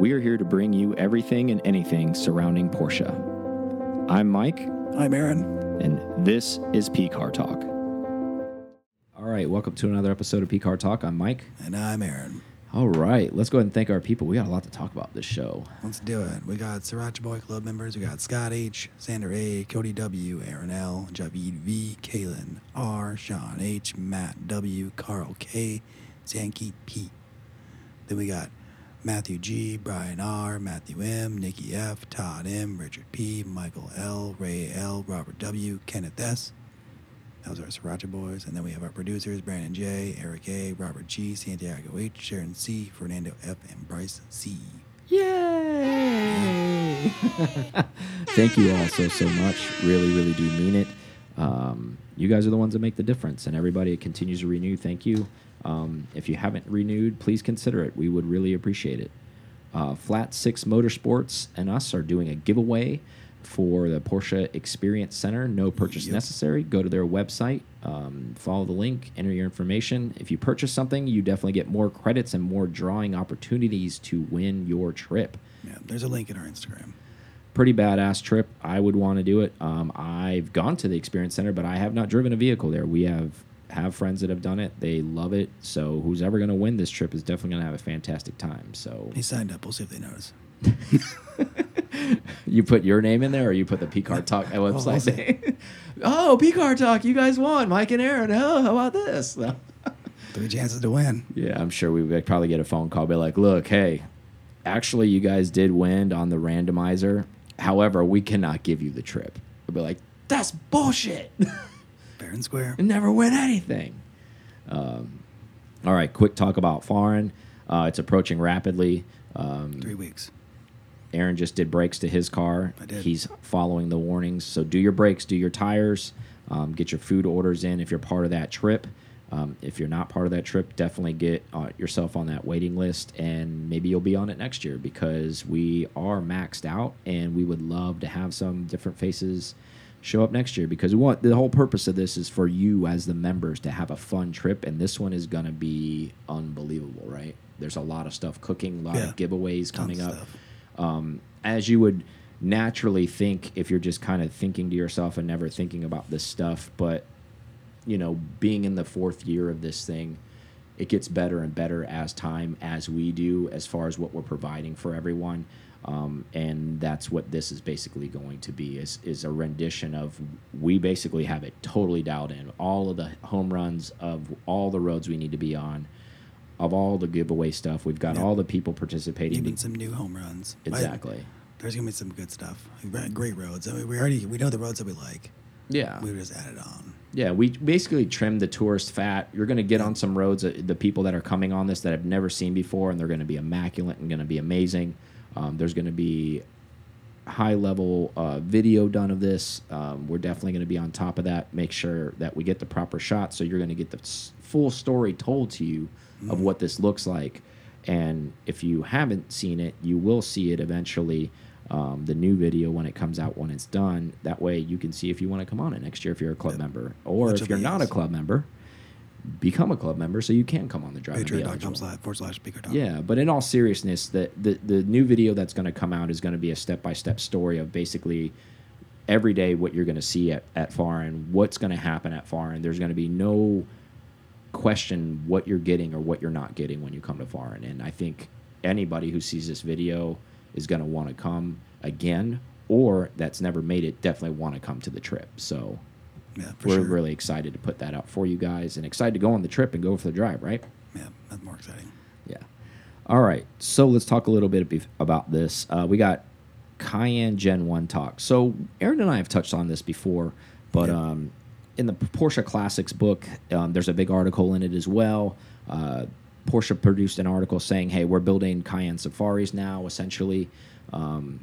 We are here to bring you everything and anything surrounding Porsche. I'm Mike, I'm Aaron. and this is P Car Talk. All right, welcome to another episode of P Car Talk. I'm Mike. And I'm Aaron. All right, let's go ahead and thank our people. We got a lot to talk about this show. Let's do it. We got Sriracha Boy Club members. We got Scott H, Sander A, Cody W, Aaron L, Javid V, Kalen R, Sean H, Matt W, Carl K, Zanky P. Then we got Matthew G, Brian R, Matthew M, Nikki F, Todd M, Richard P, Michael L, Ray L, Robert W, Kenneth S. Those are our Sriracha Boys. And then we have our producers Brandon J, Eric A, Robert G, Santiago H, Sharon C, Fernando F, and Bryce C. Yay! Thank you all so, so much. Really, really do mean it. Um, you guys are the ones that make the difference, and everybody continues to renew. Thank you. Um, if you haven't renewed, please consider it. We would really appreciate it. Uh, Flat Six Motorsports and us are doing a giveaway for the Porsche Experience Center. No purchase Yep. necessary. Go to their website, um, follow the link, enter your information. If you purchase something, you definitely get more credits and more drawing opportunities to win your trip Yeah, there's a link in our Instagram. pretty badass trip. I would want to do it. Um, I've gone to the experience center, but I have not driven a vehicle there. We have have friends that have done it. They love it. So who's ever going to win this trip is definitely going to have a fantastic time. So He signed up. We'll see if they notice. you put your name in there, or you put the PCAR Talk uh, website. see. name? oh, oh PCAR Talk, you guys won, Mike and Aaron. Oh, how about this? Three chances to win. Yeah, I'm sure we would probably get a phone call, be like, look, hey, actually, you guys did win on the randomizer. However, we cannot give you the trip. We'll be like, that's bullshit. Fair and square. and never win anything. Um, all right, quick talk about foreign. Uh, it's approaching rapidly. Um, Three weeks. Aaron just did brakes to his car. I did. He's following the warnings. So do your brakes, do your tires, um, get your food orders in if you're part of that trip. Um, if you're not part of that trip, definitely get uh, yourself on that waiting list, and maybe you'll be on it next year because we are maxed out, and we would love to have some different faces show up next year because we want the whole purpose of this is for you as the members to have a fun trip, and this one is going to be unbelievable, right? There's a lot of stuff cooking, a lot Yeah. of giveaways coming up um, as you would naturally think if you're just kind of thinking to yourself and never thinking about this stuff. But, you know, being in the fourth year of this thing, it gets better and better as time, as we do, as far as what we're providing for everyone. Um, and that's what this is basically going to be is, is a rendition of we basically have it totally dialed in all of the home runs of all the roads we need to be on of all the giveaway stuff we've got all the people participating Even some new home runs. I- exactly there's gonna be some good stuff. Great roads. I mean, we already we know the roads that we like. Yeah. We just added on. Yeah, we basically trimmed the tourist fat. You're going to get on some roads, that the people that are coming on this that I've never seen before, and they're going to be immaculate and going to be amazing. Um, there's going to be high level uh, video done of this. Um, we're definitely going to be on top of that. Make sure that we get the proper shot, so you're going to get the full story told to you of what this looks like. And if you haven't seen it, you will see it eventually. Um, the new video when it comes out when it's done. That way you can see if you want to come on it next year if you're a club member, or Which if you're not a club member, become a club member so you can come on the drive. and Patreon.com slash forward slash PCAR Talk. Yeah, but in all seriousness, the the, the new video that's going to come out is going to be a step by step story of basically every day what you're going to see at at Foreign, what's going to happen at Foreign. There's going to be no question what you're getting or what you're not getting when you come to Foreign, and I think anybody who sees this video is going to want to come again, or that's never made it definitely want to come to the trip. So. Yeah, for We're sure. really excited to put that out for you guys and excited to go on the trip and go for the drive, right? Yeah, that's more exciting. Yeah. All right. So let's talk a little bit about this. Uh, we got Cayenne Gen 1 talk. So Aaron and I have touched on this before, but um, in the Porsche Classics book, um, there's a big article in it as well. Uh, Porsche produced an article saying, hey, we're building Cayenne Safaris now, essentially. Um,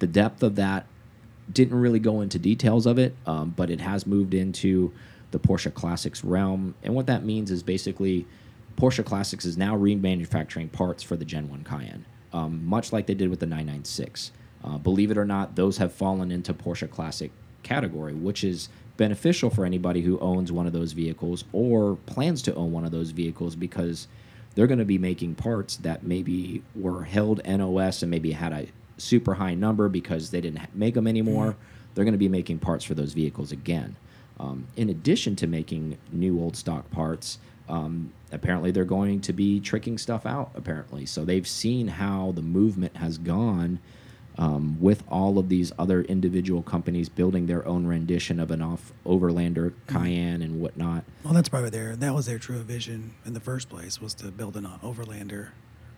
the depth of that didn't really go into details of it, um, but it has moved into the Porsche Classics realm. And what that means is basically Porsche Classics is now remanufacturing parts for the Gen 1 Cayenne, um, much like they did with the 996. Uh, believe it or not, those have fallen into Porsche Classic category, which is beneficial for anybody who owns one of those vehicles or plans to own one of those vehicles because they're going to be making parts that maybe were held NOS and maybe had a super high number because they didn't make them anymore. Mm-hmm. They're going to be making parts for those vehicles again. Um, in addition to making new old stock parts, um, apparently they're going to be tricking stuff out. Apparently, so they've seen how the movement has gone um, with all of these other individual companies building their own rendition of an off Overlander Cayenne and whatnot. Well, that's probably their that was their true vision in the first place was to build an Overlander,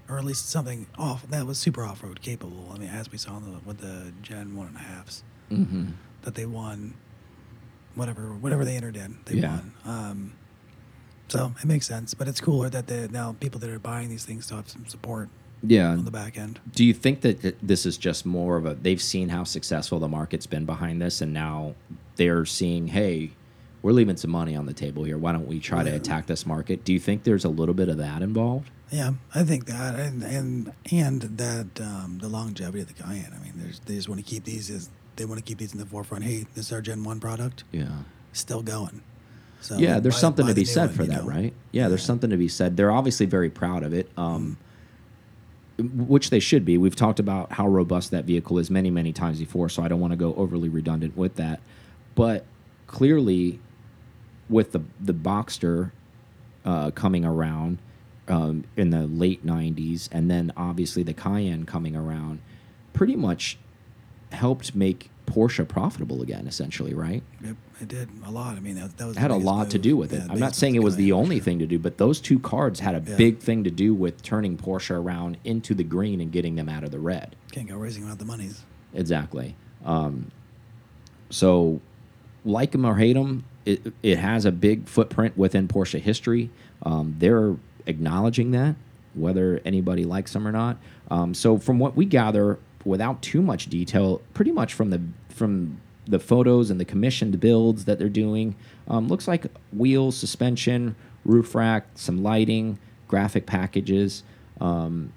or at least something off that was super off road capable. I mean, as we saw the, with the Gen one and a halfs Mm-hmm. that they won, whatever whatever they entered in, they Yeah. won. Um, so it makes sense, but it's cooler that the now people that are buying these things still have some support Yeah. on the back end. Do you think that this is just more of a they've seen how successful the market's been behind this, and now they're seeing, hey, we're leaving some money on the table here. Why don't we try to attack this market? Do you think there's a little bit of that involved? Yeah, I think that, and and and that um, the longevity of the Cayenne. I mean, there's they just want to keep these as they want to keep these in the forefront. Hey, this is our Gen One product, Yeah. still going. So yeah, there's buy- something buy to be said one, for that, know? right? Yeah, there's something to be said. They're obviously very proud of it, um, which they should be. We've talked about how robust that vehicle is many, many times before, so I don't want to go overly redundant with that. But clearly, with the the Boxster uh, coming around um, in the late '90s, and then obviously the Cayenne coming around, pretty much helped make Porsche profitable again, essentially, right? Yep, it did a lot. I mean, that, that was had a lot to do with Yeah, it. I'm not saying it was the only sure. thing to do, but those two cards had a Yeah. big thing to do with turning Porsche around into the green and getting them out of the red. Can't go racing without the monies. Exactly. Um, so, like them or hate them, it, it has a big footprint within Porsche history. Um, they're acknowledging that, whether anybody likes them or not. Um, so, from what we gather, without too much detail, pretty much from the from the photos and the commissioned builds that they're doing, um, looks like wheels, suspension, roof rack, some lighting, graphic packages. Um,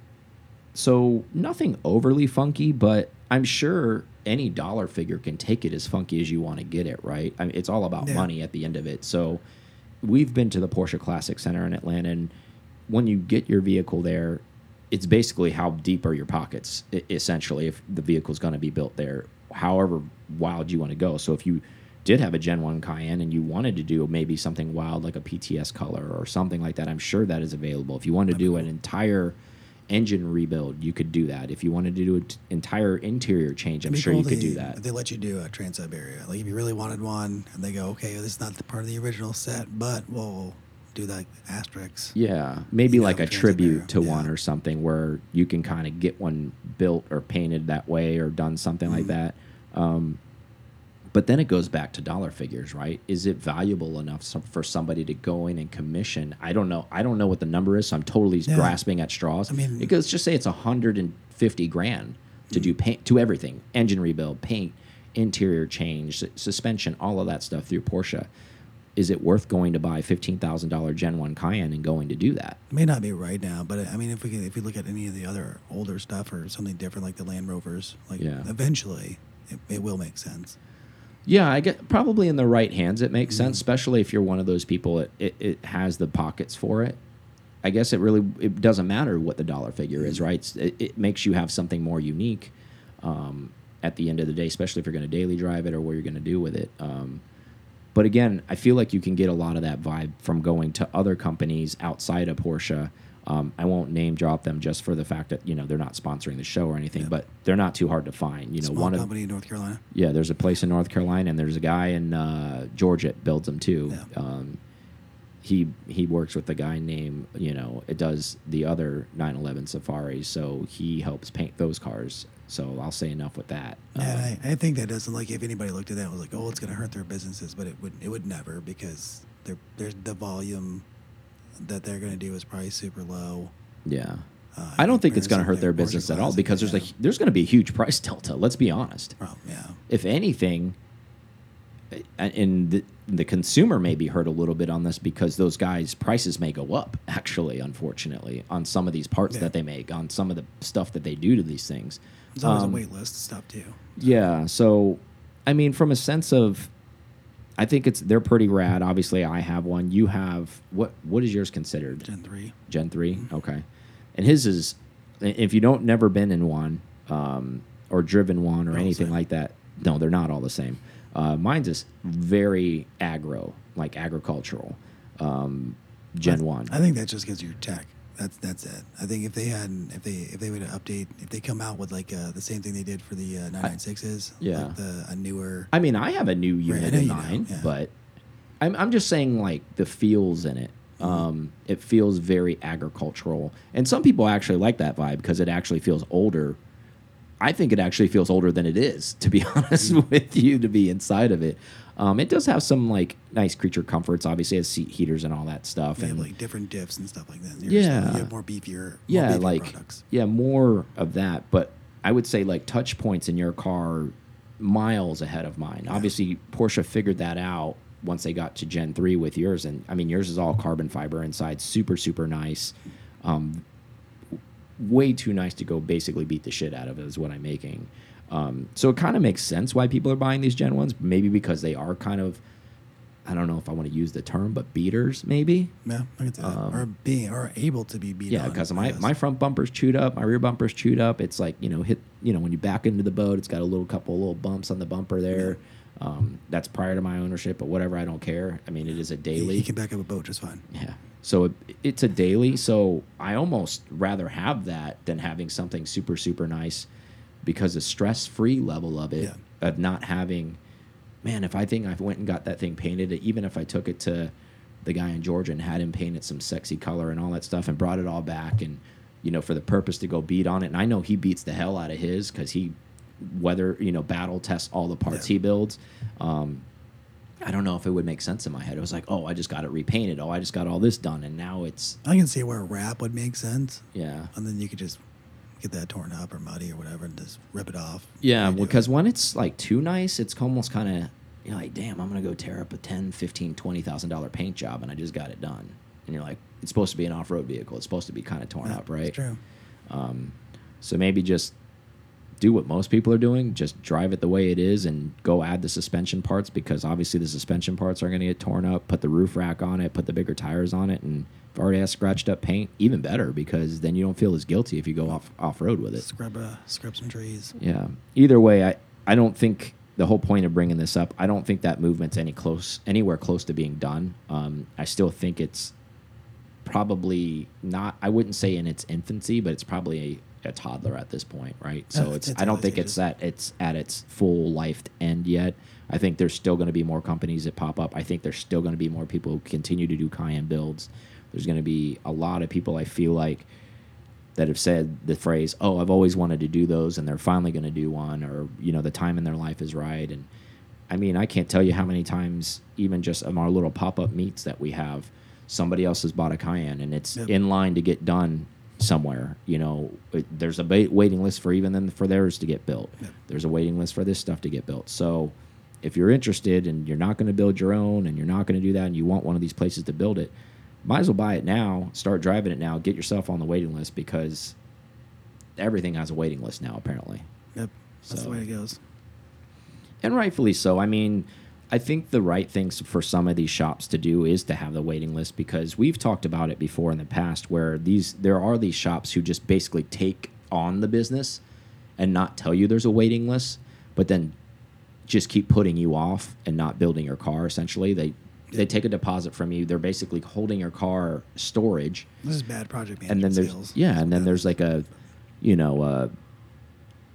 so nothing overly funky, but I'm sure any dollar figure can take it as funky as you want to get it, right? I mean, it's all about Yeah. money at the end of it. So we've been to the Porsche Classic Center in Atlanta, and when you get your vehicle there, it's basically how deep are your pockets, essentially, if the vehicle's going to be built there, however wild you want to go. So if you did have a Gen 1 Cayenne and you wanted to do maybe something wild like a PTS color or something like that, I'm sure that is available. If you wanted to do an entire engine rebuild, you could do that. If you wanted to do an entire interior change, I'm sure cool you could if do that. They let you do a Transsyberia. Like if you really wanted one, and they go, okay, this is not the part of the original set, but we'll do like asterisks. Yeah, maybe you like know, a tribute to Siberia, one or something where you can kind of get one built or painted that way or done something like Mhm. that. Um, but then it goes back to dollar figures, right? Is it valuable enough so- for somebody to go in and commission? I don't know. I don't know what the number is, so I'm totally Yeah. grasping at straws. I mean- Mm. because just say it's 150 grand to do paint to everything, engine rebuild, paint, interior change, suspension, all of that stuff through Porsche. Is it worth going to buy fifteen thousand dollar Gen One Cayenne and going to do that? It may not be right now, but I mean, if we can, if we look at any of the other older stuff or something different like the Land Rovers, like Yeah. eventually it, it will make sense. Yeah, I get probably in the right hands it makes Mm-hmm. sense, especially if you're one of those people it, it, it has the pockets for it. I guess it really it doesn't matter what the dollar figure Mm-hmm. is, right? It, it makes you have something more unique um, at the end of the day, especially if you're going to daily drive it or what you're going to do with it. Um, but again, I feel like you can get a lot of that vibe from going to other companies outside of Porsche. Um, I won't name drop them just for the fact that you know they're not sponsoring the show or anything, but they're not too hard to find. You know, Small one of company in North Carolina. yeah, there's a place in North Carolina, and there's a guy in uh, Georgia that builds them too. Yeah. Um, he he works with a guy named you know it does the other 911 Safaris, so he helps paint those cars. So I'll say enough with that. Yeah, Um, and I, I think that doesn't like if anybody looked at that and was like, oh, it's going to hurt their businesses, but it would it would never because they're, there's the volume that they're going to do is probably super low. yeah. Uh, I don't think it's going to hurt their business at all because there's a there's going to be a huge price delta. Let's be honest. Problem, yeah. if anything, and the, the consumer may be hurt a little bit on this because those guys' prices may go up. Actually, unfortunately, on some of these parts Yeah. that they make, on some of the stuff that they do to these things. There's always Um, a wait list of stuff too. Yeah. So, I mean, from a sense of, I think it's they're pretty rad. Obviously, I have one. You have what? What is yours considered? Gen three. Gen 3 Okay, and his is if you don't never been in one um, or driven one or They're all the anything same. like that. No, they're not all the same. Uh, mine's is very agro, like agricultural. Um, Gen I, one. I think that just because you're tech. That's that's it. I think if they had if they if they would update if they come out with like uh, the same thing they did for the uh, 996s, Yeah. like the a newer. I mean, I have a new unit in you mine, yeah. but I'm, I'm just saying like the feels in it. Mm-hmm. Um, it feels very agricultural, and some people actually like that vibe because it actually feels older. I think it actually feels older than it is, to be honest Mm-hmm. with you, to be inside of it. Um, it does have some like nice creature comforts. Obviously, it has seat heaters and all that stuff. Have and like different diffs and stuff like that. You're just- Yeah. you have more beefier. more yeah, beefier like products. yeah, more of that. But I would say like touch points in your car miles ahead of mine. Obviously, Porsche figured that out once they got to Gen three with yours, and I mean yours is all carbon fiber inside, super super nice. Um, way too nice to go basically beat the shit out of is what I'm making. Um, so it kind of makes sense why people are buying these Gen ones, maybe because they are kind of. I don't know if I want to use the term, but beaters maybe. Yeah, I can that. or being or able to be beat. Um, Yeah, because my, my front bumper's chewed up, my rear bumper's chewed up. It's like you know hit you know when you back into the boat, it's got a little couple little bumps on the bumper there. Um, that's prior to my ownership, but whatever, I don't care. I mean, it is a daily. You can back up a boat just fine. Yeah. So it, it's a daily. So I almost rather have that than having something super super nice, because the stress free level of it Yeah. of not having, man. If I think I went and got that thing painted, even if I took it to the guy in Georgia and had him paint it some sexy color and all that stuff and brought it all back and you know for the purpose to go beat on it. And I know he beats the hell out of his because he whether you know battle tests all the parts Yeah. he builds. Um, I don't know if it would make sense in my head. It was like, oh, I just got it repainted. Oh, I just got all this done, and now it's I can see where a wrap would make sense, yeah, and then you could just get that torn up or muddy or whatever, and just rip it off. yeah. Because when it's like too nice, it's almost kind of you're like, damn, I'm gonna go tear up a 10, 15, 20,000 dollar paint job, and I just got it done. And you're like, it's supposed to be an off road vehicle. It's supposed to be kind of torn Yeah, up, right? True. Um, so maybe just do what most people are doing, just drive it the way it is and go add the suspension parts because obviously the suspension parts are going to get torn up, put the roof rack on it, put the bigger tires on it and if it already has scratched up paint, even better because then you don't feel as guilty if you go off off road with it. Scrub uh, scrub some trees. Yeah. Either way, I I don't think the whole point of bringing this up, I don't think that movement's any close anywhere close to being done. Um, I still think it's probably not. I wouldn't say in its infancy, but it's probably a, toddler at this point, right? So Yeah, it's. it's I don't think it's stages. at it's at its full life end yet. I think there's still going to be more companies that pop up. I think there's still going to be more people who continue to do Cayenne builds. There's going to be a lot of people. I feel like that have said the phrase, "Oh, I've always wanted to do those," and they're finally going to do one, or you know, the time in their life is right. And I mean, I can't tell you how many times, even just on our little pop-up meets that we have, somebody else has bought a Cayenne, and it's Yep. in line to get done somewhere. You know, it, there's a waiting list for even then for theirs to get built. Yep. There's a waiting list for this stuff to get built. So. If you're interested and you're not going to build your own and you're not going to do that and you want one of these places to build it, might as well buy it now, start driving it now, get yourself on the waiting list because everything has a waiting list now, apparently. Yep, that's So- the way it goes. And rightfully so. I mean, I think the right things for some of these shops to do is to have the waiting list because we've talked about it before in the past where these there are these shops who just basically take on the business and not tell you there's a waiting list, but then just keep putting you off and not building your car essentially. They they take a deposit from you. They're basically holding your car storage This is bad project management and then there's skills. yeah, and then there's like a, you know, uh,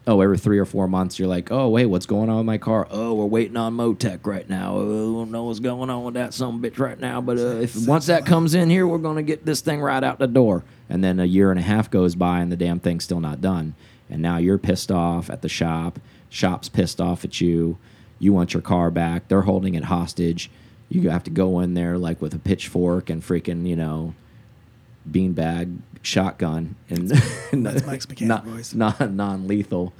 oh, every three or four months you're like, oh wait, what's going on with my car? Oh, we're waiting on Motec right now. Oh, we don't know what's going on with that some bitch right now, but uh, if once that comes in here, we're gonna get this thing right out the door. And then a year and a half goes by and the damn thing's still not done. And now you're pissed off at the shop. Shop's pissed off at you. You want your car back. They're holding it hostage. You have to go in there like with a pitchfork and freaking, you know, beanbag shotgun and That's Mike's mechanic voice. not non-lethal.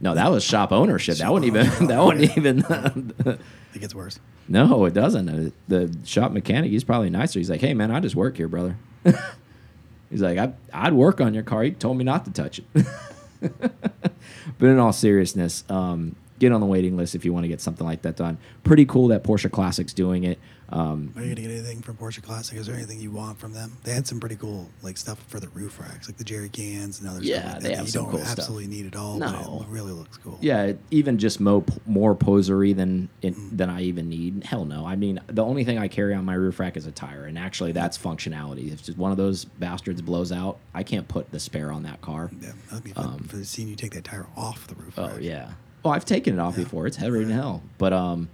No, that was shop ownership. that Shop wouldn't even. That wouldn't even. It gets worse. no, it doesn't. Uh, The shop mechanic, he's probably nicer. He's like, "Hey, man, I just work here, brother." he's like, I, "I'd work on your car." He told me not to touch it. but in all seriousness, um, get on the waiting list if you want to get something like that done. Pretty cool that Porsche Classic's doing it. Um, Are you gonna get anything from Porsche Classic? Is there anything you want from them? They had some pretty cool like stuff for the roof racks, like the jerry cans and other Yeah, stuff like they that. have you some don't cool stuff. absolutely need it all, but No. it really looks cool. yeah, even just mo more posery than in, Mm-hmm. than I even need. Hell no. I mean, the only thing I carry on my roof rack is a tire, and actually that's functionality. If just one of those bastards blows out, I can't put the spare on that car. Yeah, that'd be fun for seeing you take that tire off the roof. Um, Oh rack. yeah. Well, I've taken it off before. It's heavier than hell, but um,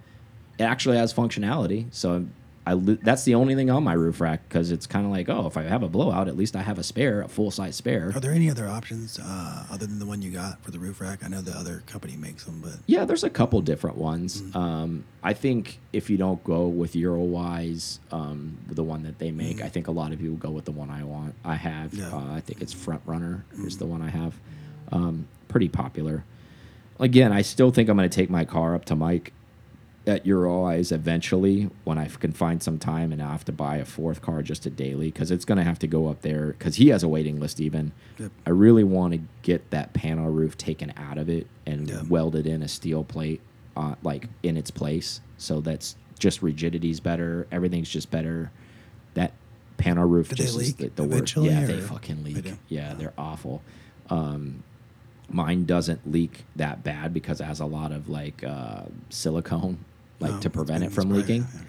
it actually has functionality. So I that's the only thing on my roof rack because it's kind of like, oh, if I have a blowout, at least I have a spare, a full size spare. Are there any other options uh, other than the one you got for the roof rack? I know the other company makes them, but Yeah, there's a couple different ones. Mm. Um, I think if you don't go with Eurowise, um, the one that they make, I think a lot of people go with the one I want. I have. Mm. Yeah. Uh, I think it's Front Runner is the one I have. Um, pretty popular. Again, I still think I'm going to take my car up to Mike at Eurowise eventually when I can find some time and I have to buy a fourth car just a daily because it's going to have to go up there because he has a waiting list even. Yep. I really want to get that panel roof taken out of it and Yeah. welded in a steel plate uh, like in its place so that's just rigidity's better everything's just better that panel roof they just is the, the worst yeah they fucking They leak do? yeah they're awful um, mine doesn't leak that bad because it has a lot of like uh, silicone like Oh, to prevent it from leaking Okay.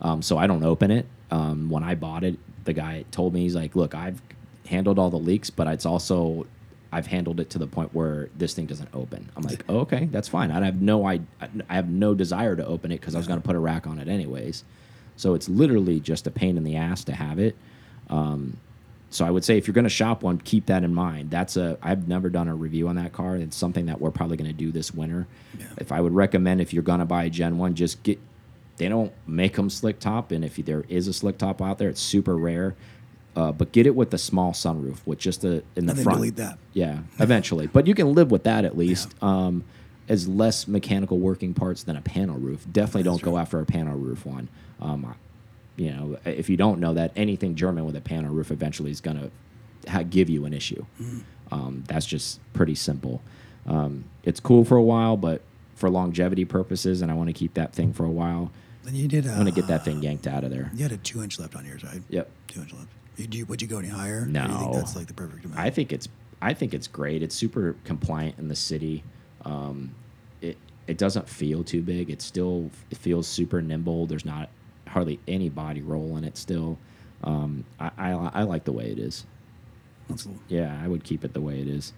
um, so I don't open it. Um, when I bought it, the guy told me he's like, "Look, I've handled all the leaks, but it's also I've handled it to the point where this thing doesn't open." I'm like, oh, "Okay, that's fine." I have no I I have no desire to open it because I was going to put a rack on it anyways. So it's literally just a pain in the ass to have it. Um, so I would say if you're going to shop one, keep that in mind. That's a I've never done a review on that car. It's something that we're probably going to do this winter. Yeah. If I would recommend if you're going to buy a Gen One, just get. They don't make them slick top, and if there is a slick top out there, it's super rare. Uh, but get it with the small sunroof, with just the in the And front. delete that. Yeah, eventually. But you can live with that at least. Um, as less mechanical working parts than a panel roof. Definitely don't go after a panel roof one. Um, you know, if you don't know that, anything German with a panel roof eventually is going to give you an issue. Um, that's just pretty simple. Um, it's cool for a while, but for longevity purposes, and I want to keep that thing for a while, Then you did. Uh, I'm going to get that thing yanked out of there. You had a two inch left on yours, right? Yep. Two inch left. Did you, would you go any higher? Do you think No. that's like the perfect amount. I think it's I think it's great. It's super compliant in the city. Um, it it doesn't feel too big. It still it feels super nimble. There's not hardly any body roll in it. Still, um, I, I I like the way it is. That's cool. Yeah, I would keep it the way it is.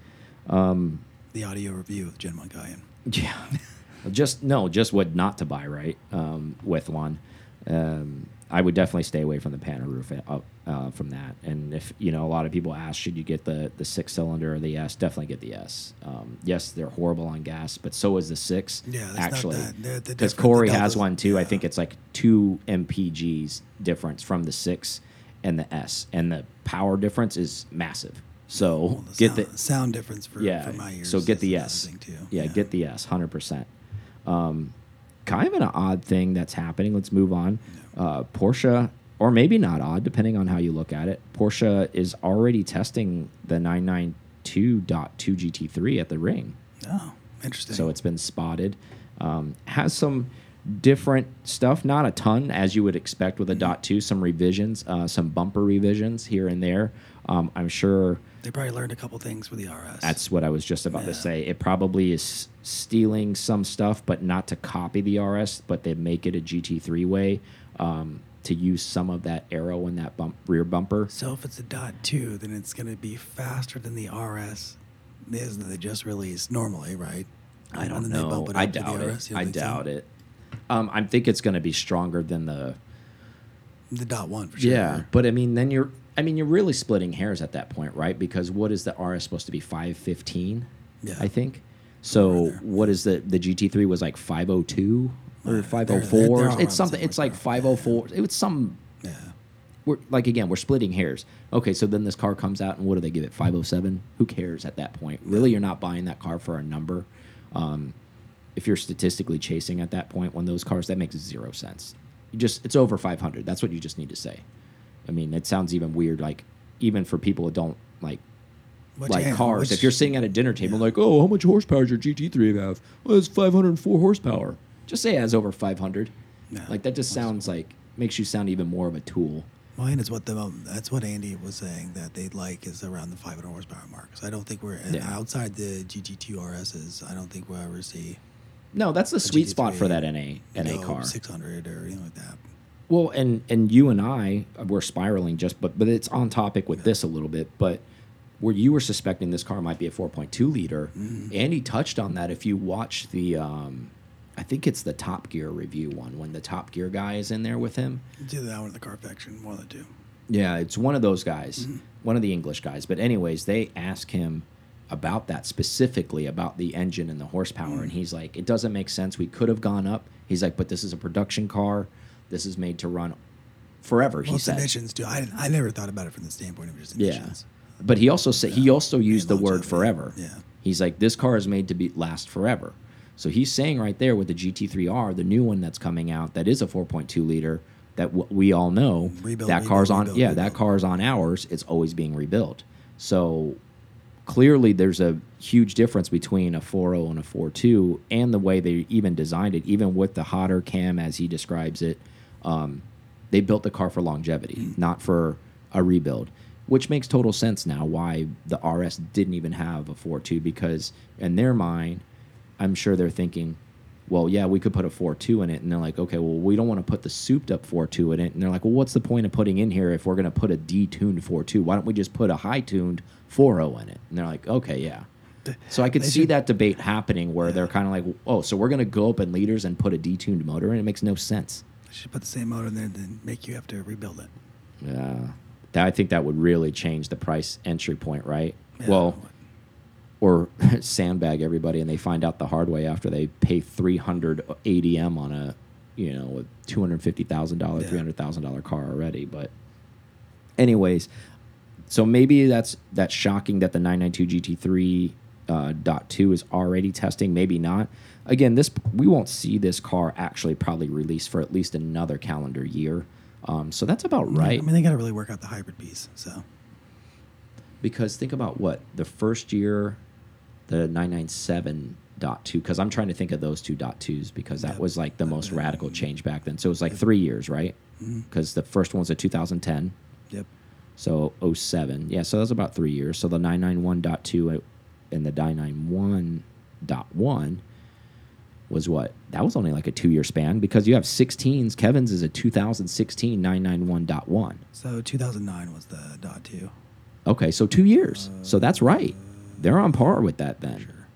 Um, The audio review of Gen 1 guy yeah, just no, just what not to buy right um, with one. Um, I would definitely stay away from the panel roof uh, uh, from that. And if you know, a lot of people ask, should you get the the six cylinder or the S? Definitely get the S. Um, yes, they're horrible on gas, but so is the six. Yeah, that's not actually, that- they're- they're because Corey has one too. I think it's like two mpgs difference from the six and the S, and the power difference is massive. So Well, the get sound, the sound difference for, yeah. for my ears. so get the S. too. Yeah, get the S, hundred percent. Um, kind of an odd thing that's happening. Let's move on. Uh, Porsche, or maybe not odd, depending on how you look at it. Porsche is already testing the 992.2 GT3 at the ring. Oh, interesting. So it's been spotted. Um, has some different stuff, not a ton as you would expect with a dot two. Some revisions, uh, some bumper revisions here and there. Um, I'm sure they probably learned a couple things with the RS. that's what I was just about to say. It probably is stealing some stuff, but not to copy the RS, but they make it a GT3 way um, to use some of that aero in that bump, rear bumper. so if it's a dot two, then it's going to be faster than the RS is that they just released normally, right? I don't know. I doubt it. I think so? doubt it. Um, I think it's going to be stronger than the The dot one for sure. Yeah, but I mean, then you're. I mean, you're really splitting hairs at that point, right? Because what is the RS supposed to be? Five fifteen, Yeah. I think. So what is the the GT three was like five oh two or Uh, five they're- oh they're- four? they're all around It's something. It's like like five oh four. It was some. Yeah. We're like again, we're splitting hairs. Okay, so then this car comes out, and what do they give it? Five oh seven. Who cares at that point? Really, you're not buying that car for a number. Um, if you're statistically chasing at that point, when those cars, that makes zero sense. You just it's over 500. That's what you just need to say. I mean, it sounds even weird, like even for people who don't like like cars. which- if you're sitting at a dinner table, yeah. like, oh, how much horsepower does your GT3 have? Well, it's 504 horsepower. Just say it has over 500. Yeah. Like that just sounds like makes you sound even more of a tool. Well, and it's what the um, that's what Andy was saying that they'd like is around the 500 horsepower mark. So I don't think we're Yeah. outside the GT2 RSs. I don't think we'll ever see No, that's the sweet spot for that NA you NA know, car. 600 or anything like that. Well, and and you and I were spiraling just, but but it's on topic with this a little bit. But where you were suspecting this car might be a 4.2 liter, Mm-hmm. Andy touched on that. If you watch the, um, I think it's the Top Gear review one when the Top Gear guy is in there with him. It's either that one or the Carfection, one of the two. Yeah, it's one of those guys, Mm-hmm. one of the English guys. But anyways, they ask him about that specifically about the engine and the horsepower, Mm-hmm. and he's like, "It doesn't make sense. We could have gone up." He's like, "But this is a production car. This is made to run forever." He Well, it's said. emissions too. I, I never thought about it from the standpoint of just Yeah, but he also said he also used the word forever. Yeah. he's like, "This car is made to be last forever." So he's saying right there with the GT3R, the new one that's coming out, that is a 4.2 liter, that we all know Rebuild, that rebuild, car's on. rebuild, yeah, that car's on ours. It's always being rebuilt. So clearly, there's a huge difference between a 4.0 and a 4.2, and the way they even designed it, even with the hotter cam as he describes it. Um, they built the car for longevity, Mm. not for a rebuild, which makes total sense now why the RS didn't even have a 4.2 because in their mind, I'm sure they're thinking, well, yeah, we could put a 4-2 in it. And they're like, okay, well, we don't want to put the souped up 4-2 in it. And they're like, well, what's the point of putting in here if we're going to put a detuned 4-2? Why don't we just put a high tuned 4-0 in it? And they're like, okay, yeah. So I could They see should- that debate happening where they're kind of like, oh, so we're going to go up in liters and put a detuned motor in? It makes no sense. I should put the same motor in there and make you have to rebuild it. Yeah. That, I think that would really change the price entry point, right? Yeah. Well, or sandbag everybody and they find out the hard way after they pay 300 ADM on a, you know, a $250,000, Yeah. $300,000 car already. But, anyways, so maybe that's that's shocking that the 992 GT3 uh, dot two is already testing. Maybe not. Again, this we won't see this car actually probably released for at least another calendar year. Um, so that's about right. I mean, they got to really work out the hybrid piece. So because think about what the first year, the 997 dot two. Because I'm trying to think of those two dot twos because that Yep. was like the most Uh, radical change back then. So it was like three years, right? Because the first one was a 2010. yep. So 07. Yeah, so that was about three years. So the 991.2 and the 991.1 was what? That was only like a two year span because you have 16s. Kevin's is a 2016 991.1. So 2009 was the dot two. Okay, so two years. So that's right. They're on par with that then. Sure.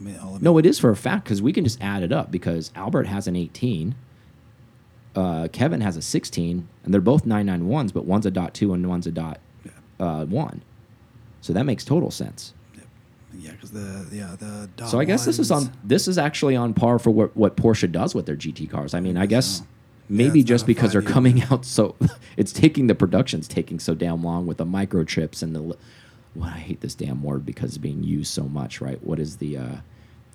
I mean, No, it is for a fact because we can just add it up because Albert has an 18. Uh, Kevin has a 16, and they're both 991s, but one's a dot two and one's a dot Yeah. uh, one. So that makes total sense. Yep. Yeah, because the yeah the dot So I guess this is on this is actually on par for what, what Porsche does with their GT cars. I mean, I guess so. maybe not just because they're coming out so it's taking the production's taking so damn long with the microchips and the I hate this damn word because it's being used so much, right? What is the uh,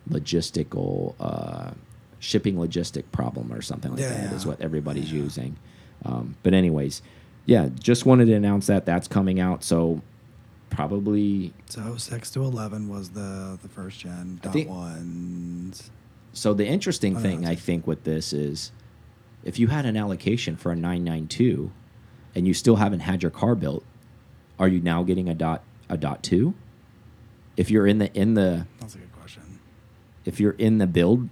logistical uh, shipping logistic problem or something like Yeah, that is yeah. what everybody's using. Um, but anyways, yeah, just wanted to announce that that's coming out. So probably So six to eleven was the the first gen dot think- ones. So the interesting Oh, thing it's I think with this is, if you had an allocation for a 992, and you still haven't had your car built, are you now getting a dot a dot two? If you're in the in the That's a good question. if you're in the build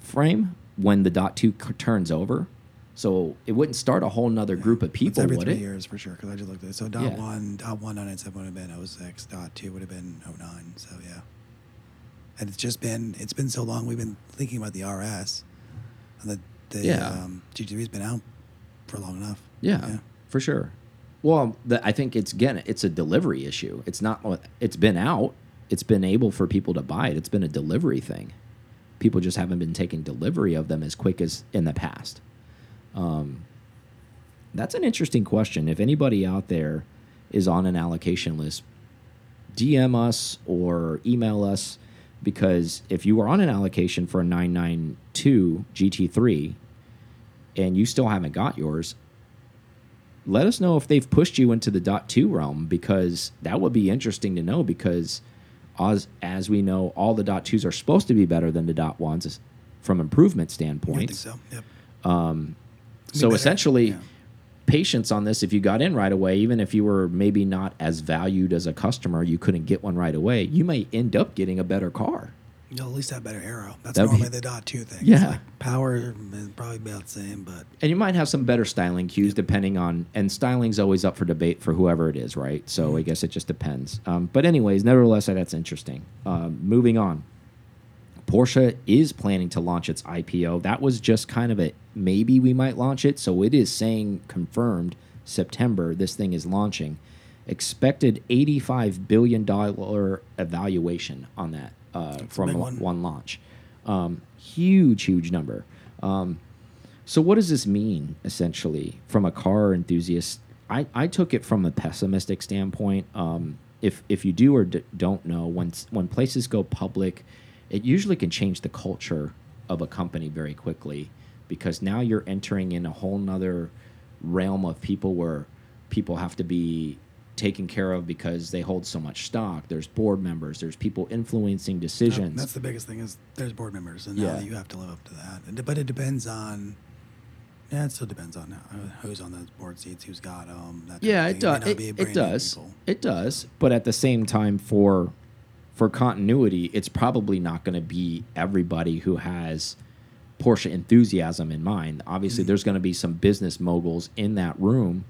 frame when the dot two turns over, so it wouldn't start a whole nother group of It's people, every would three it? years for sure. Because I just looked at it. So dot Yeah. one, dot one, nine seven would have been 06. Dot two would have been 09. So yeah. And it's just been it's been so long. We've been thinking about the RS, and the the Yeah. um, GT3's been out for long enough. Yeah, for sure. Well, the, I think it's again, it's a delivery issue. It's not. It's been out. It's been able for people to buy it. It's been a delivery thing. People just haven't been taking delivery of them as quick as in the past. Um, that's an interesting question. If anybody out there is on an allocation list, DM us or email us because if you were on an allocation for a 992 GT3 and you still haven't got yours, let us know if they've pushed you into the dot two realm because that would be interesting to know because as as we know all the dot twos are supposed to be better than the dot ones from improvement standpoint so. Yep. um, so better. essentially, Yeah. patience on this. If you got in right away, even if you were maybe not as valued as a customer, you couldn't get one right away. You may end up getting a better car. You'll at least have better aero. That's That'd be- normally the dot two thing. Yeah. like power is probably about the same, but And you might have some better styling cues depending on, and styling's always up for debate for whoever it is, right? So I guess it just depends. Um, but, anyways, nevertheless, that's interesting. Um, moving on. Porsche is planning to launch its IPO. That was just kind of a maybe we might launch it. So it is saying confirmed September this thing is launching. Expected $85 billion evaluation on that uh, from one. one launch. Um, huge, huge number. Um, so what does this mean essentially from a car enthusiast? I, I took it from a pessimistic standpoint. Um, if if you do or d don't know, when when places go public, it usually can change the culture of a company very quickly because now you're entering in a whole nother realm of people where people have to be taken care of because they hold so much stock. There's board members. There's people influencing decisions. that's the biggest thing is there's board members, and Yeah. now you have to live up to that. But it depends on. Yeah, it still depends on uh, who's on those board seats, who's got um. That yeah, it does. It, it does. It does. But at the same time, for for continuity, it's probably not going to be everybody who has Porsche enthusiasm in mind. Obviously, Mm. there's going to be some business moguls in that room,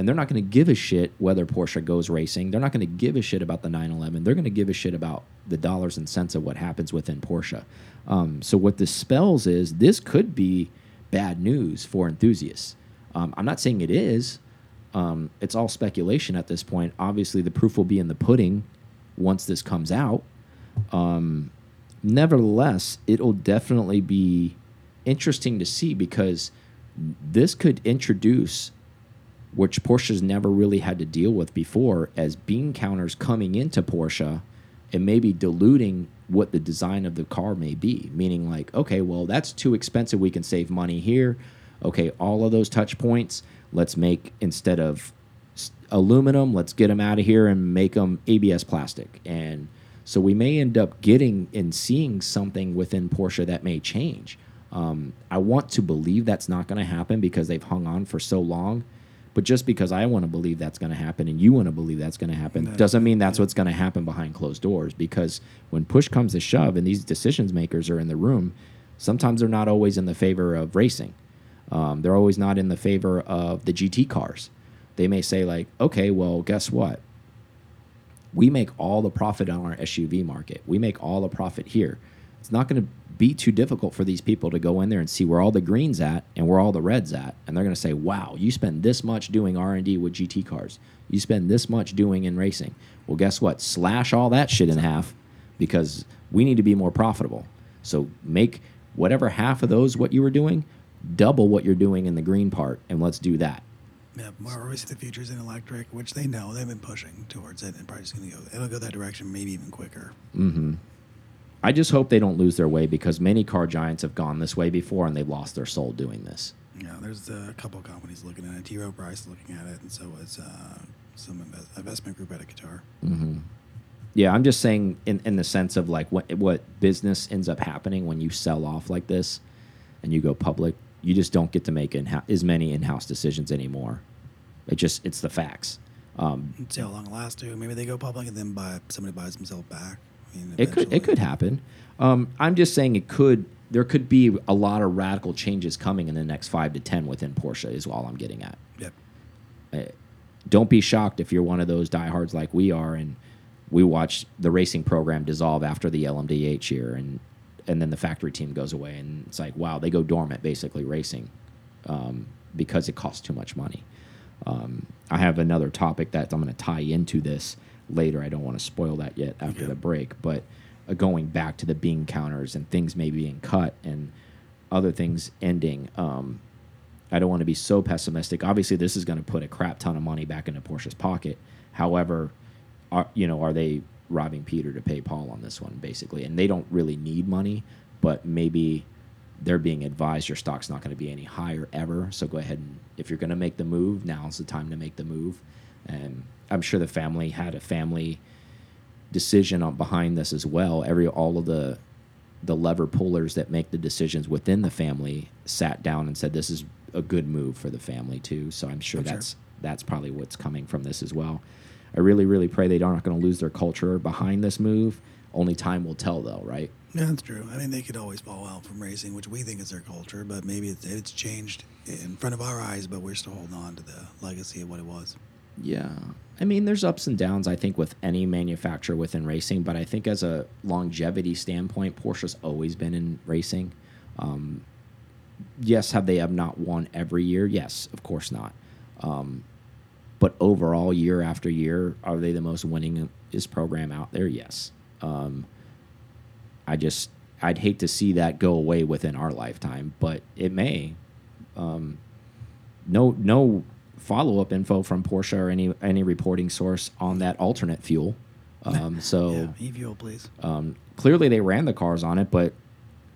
and they're not going to give a shit whether Porsche goes racing. They're not going to give a shit about the 911. They're going to give a shit about the dollars and cents of what happens within Porsche. Um, so what this spells is this could be bad news for enthusiasts. Um, I'm not saying it is. Um, it's all speculation at this point. Obviously, the proof will be in the pudding once this comes out. Um, nevertheless, it'll definitely be interesting to see because this could introduce, which Porsche's never really had to deal with before, as bean counters coming into Porsche and maybe diluting what the design of the car may be. Meaning, like, okay, well, that's too expensive. We can save money here. Okay, all of those touch points, let's make instead of aluminum, let's get them out of here and make them ABS plastic. And so we may end up getting and seeing something within Porsche that may change. Um, I want to believe that's not going to happen because they've hung on for so long. But just because I want to believe that's going to happen and you want to believe that's going to happen No. doesn't mean that's what's going to happen behind closed doors. Because when push comes to shove and these decisions makers are in the room, sometimes they're not always in the favor of racing. Um, they're always not in the favor of the GT cars. They may say, like, okay, well, guess what? We make all the profit on our SUV market. We make all the profit here. It's not going to be too difficult for these people to go in there and see where all the greens at and where all the reds at, and they're going to say, "Wow, you spend this much doing R and D with GT cars. You spend this much doing in racing. Well, guess what? Slash all that shit in half because we need to be more profitable. So make whatever half of those what you were doing, double what you're doing in the green part, and let's do that. Yeah, more obviously the futures in electric, which they know they've been pushing towards it, and probably just gonna go. It'll go that direction, maybe even quicker. hmm I just hope they don't lose their way because many car giants have gone this way before and they've lost their soul doing this. Yeah, there's a couple of companies looking at it. T. Rowe Price looking at it, and so is uh, some invest investment group out of Qatar. hmm Yeah, I'm just saying in in the sense of like what what business ends up happening when you sell off like this and you go public. You just don't get to make in as many in-house decisions anymore. It just it's the facts. Um, see how long it lasts. Too. Maybe they go public and then buy somebody buys themselves back. Mean, It could it could happen. Um, I'm just saying it could. There could be a lot of radical changes coming in the next five to ten within Porsche. Is all I'm getting at. Yep. Uh, don't be shocked if you're one of those diehards like we are, and we watch the racing program dissolve after the LMDH year, and and then the factory team goes away, and it's like wow, they go dormant basically racing um, because it costs too much money. Um, I have another topic that I'm going to tie into this later. I don't want to spoil that yet after Yeah. the break, but uh, going back to the bean counters and things maybe being cut and other things ending. Um, I don't want to be so pessimistic. Obviously, this is going to put a crap ton of money back into Porsche's pocket. However, are you know are they robbing Peter to pay Paul on this one basically? And they don't really need money, but maybe they're being advised your stock's not going to be any higher ever. So go ahead and if you're going to make the move, now's the time to make the move. And I'm sure the family had a family decision on behind this as well. Every all of the the lever pullers that make the decisions within the family sat down and said this is a good move for the family too. So I'm sure I'm sure. that's that's probably what's coming from this as well. I really really pray they aren't going to lose their culture behind this move. Only time will tell though, right? Yeah, that's true. I mean, they could always fall out from racing, which we think is their culture, but maybe it's, it's changed in front of our eyes, but we're still holding on to the legacy of what it was. Yeah. I mean, there's ups and downs, I think, with any manufacturer within racing, but I think as a longevity standpoint, Porsche's always been in racing. Um, yes, have they have not won every year? Yes, of course not. Um, but overall, year after year, are they the most winning winningest program out there? Yes. Um, I just, I'd hate to see that go away within our lifetime, but it may. Um, no, no follow up info from Porsche or any any reporting source on that alternate fuel. Um, so Yeah, e-fuel, please. um, clearly they ran the cars on it, but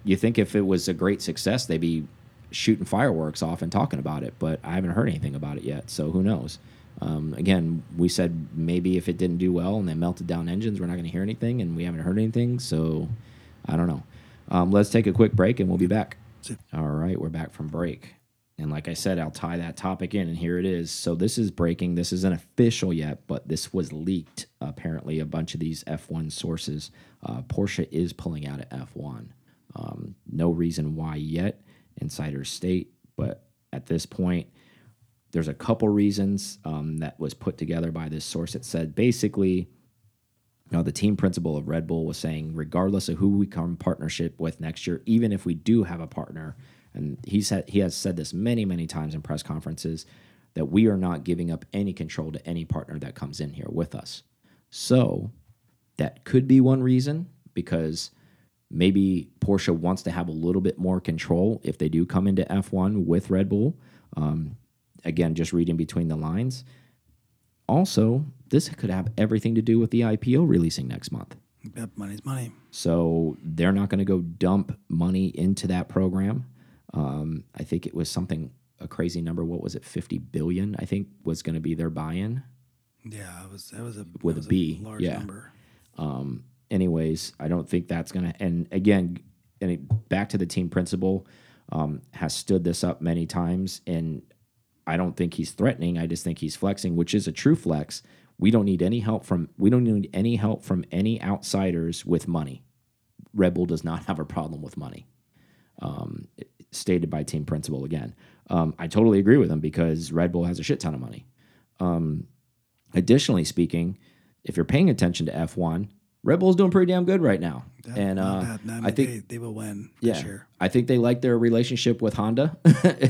you think if it was a great success, they'd be shooting fireworks off and talking about it. But I haven't heard anything about it yet, so who knows? Um, again, we said maybe if it didn't do well and they melted down engines, we're not going to hear anything, and we haven't heard anything. So I don't know. Um, let's take a quick break, and we'll be back. All right, we're back from break. And like I said, I'll tie that topic in, and here it is. So this is breaking. This isn't official yet, but this was leaked. Apparently, a bunch of these F1 sources. Uh, Porsche is pulling out of F1. Um, no reason why yet. Insiders state, but at this point, there's a couple reasons um, that was put together by this source. It said basically, you know, the team principal of Red Bull was saying, regardless of who we come partnership with next year, even if we do have a partner, and he said he has said this many, many times in press conferences, that we are not giving up any control to any partner that comes in here with us. So that could be one reason because maybe Porsche wants to have a little bit more control if they do come into F1 with Red Bull. Um, again, just reading between the lines. Also, this could have everything to do with the IPO releasing next month. Yep, money's money. So they're not going to go dump money into that program. Um, I think it was something a crazy number. What was it? Fifty billion. I think was going to be their buy-in. Yeah, it was that was a With that a was B, large yeah. number. Um, anyways, I don't think that's going to. And again, and it, back to the team principal um, has stood this up many times, and I don't think he's threatening. I just think he's flexing, which is a true flex. We don't need any help from. We don't need any help from any outsiders with money. Red Bull does not have a problem with money. Um, stated by team principal again. Um, I totally agree with him because Red Bull has a shit ton of money. Um, additionally speaking, if you're paying attention to F1, Red Bull's doing pretty damn good right now. That- and uh. No, I, I think they, they will win yeah, this year. I think they like their relationship with Honda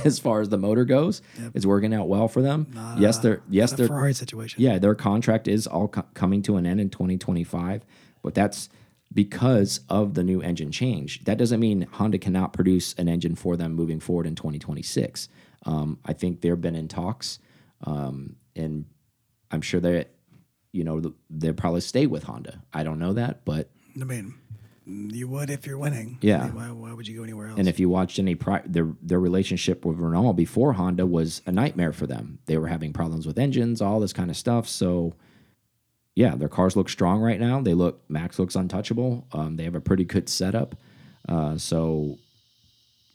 as far as the motor goes. Yep. It's working out well for them. Not yes, they're yes they're Ferrari situation. yeah, their contract is all co coming to an end in 2025, but that's because of the new engine change. That doesn't mean Honda cannot produce an engine for them moving forward in 2026. Um, I think they've been in talks, um, and I'm sure that you know they'll probably stay with Honda. I don't know that, but I mean, you would if you're winning. I Yeah. mean, why, why would you go anywhere else? And if you watched any pri- their their relationship with Renault before Honda was a nightmare for them. They were having problems with engines, all this kind of stuff. So, yeah, their cars look strong right now. They look Max looks untouchable. Um, they have a pretty good setup. Uh, so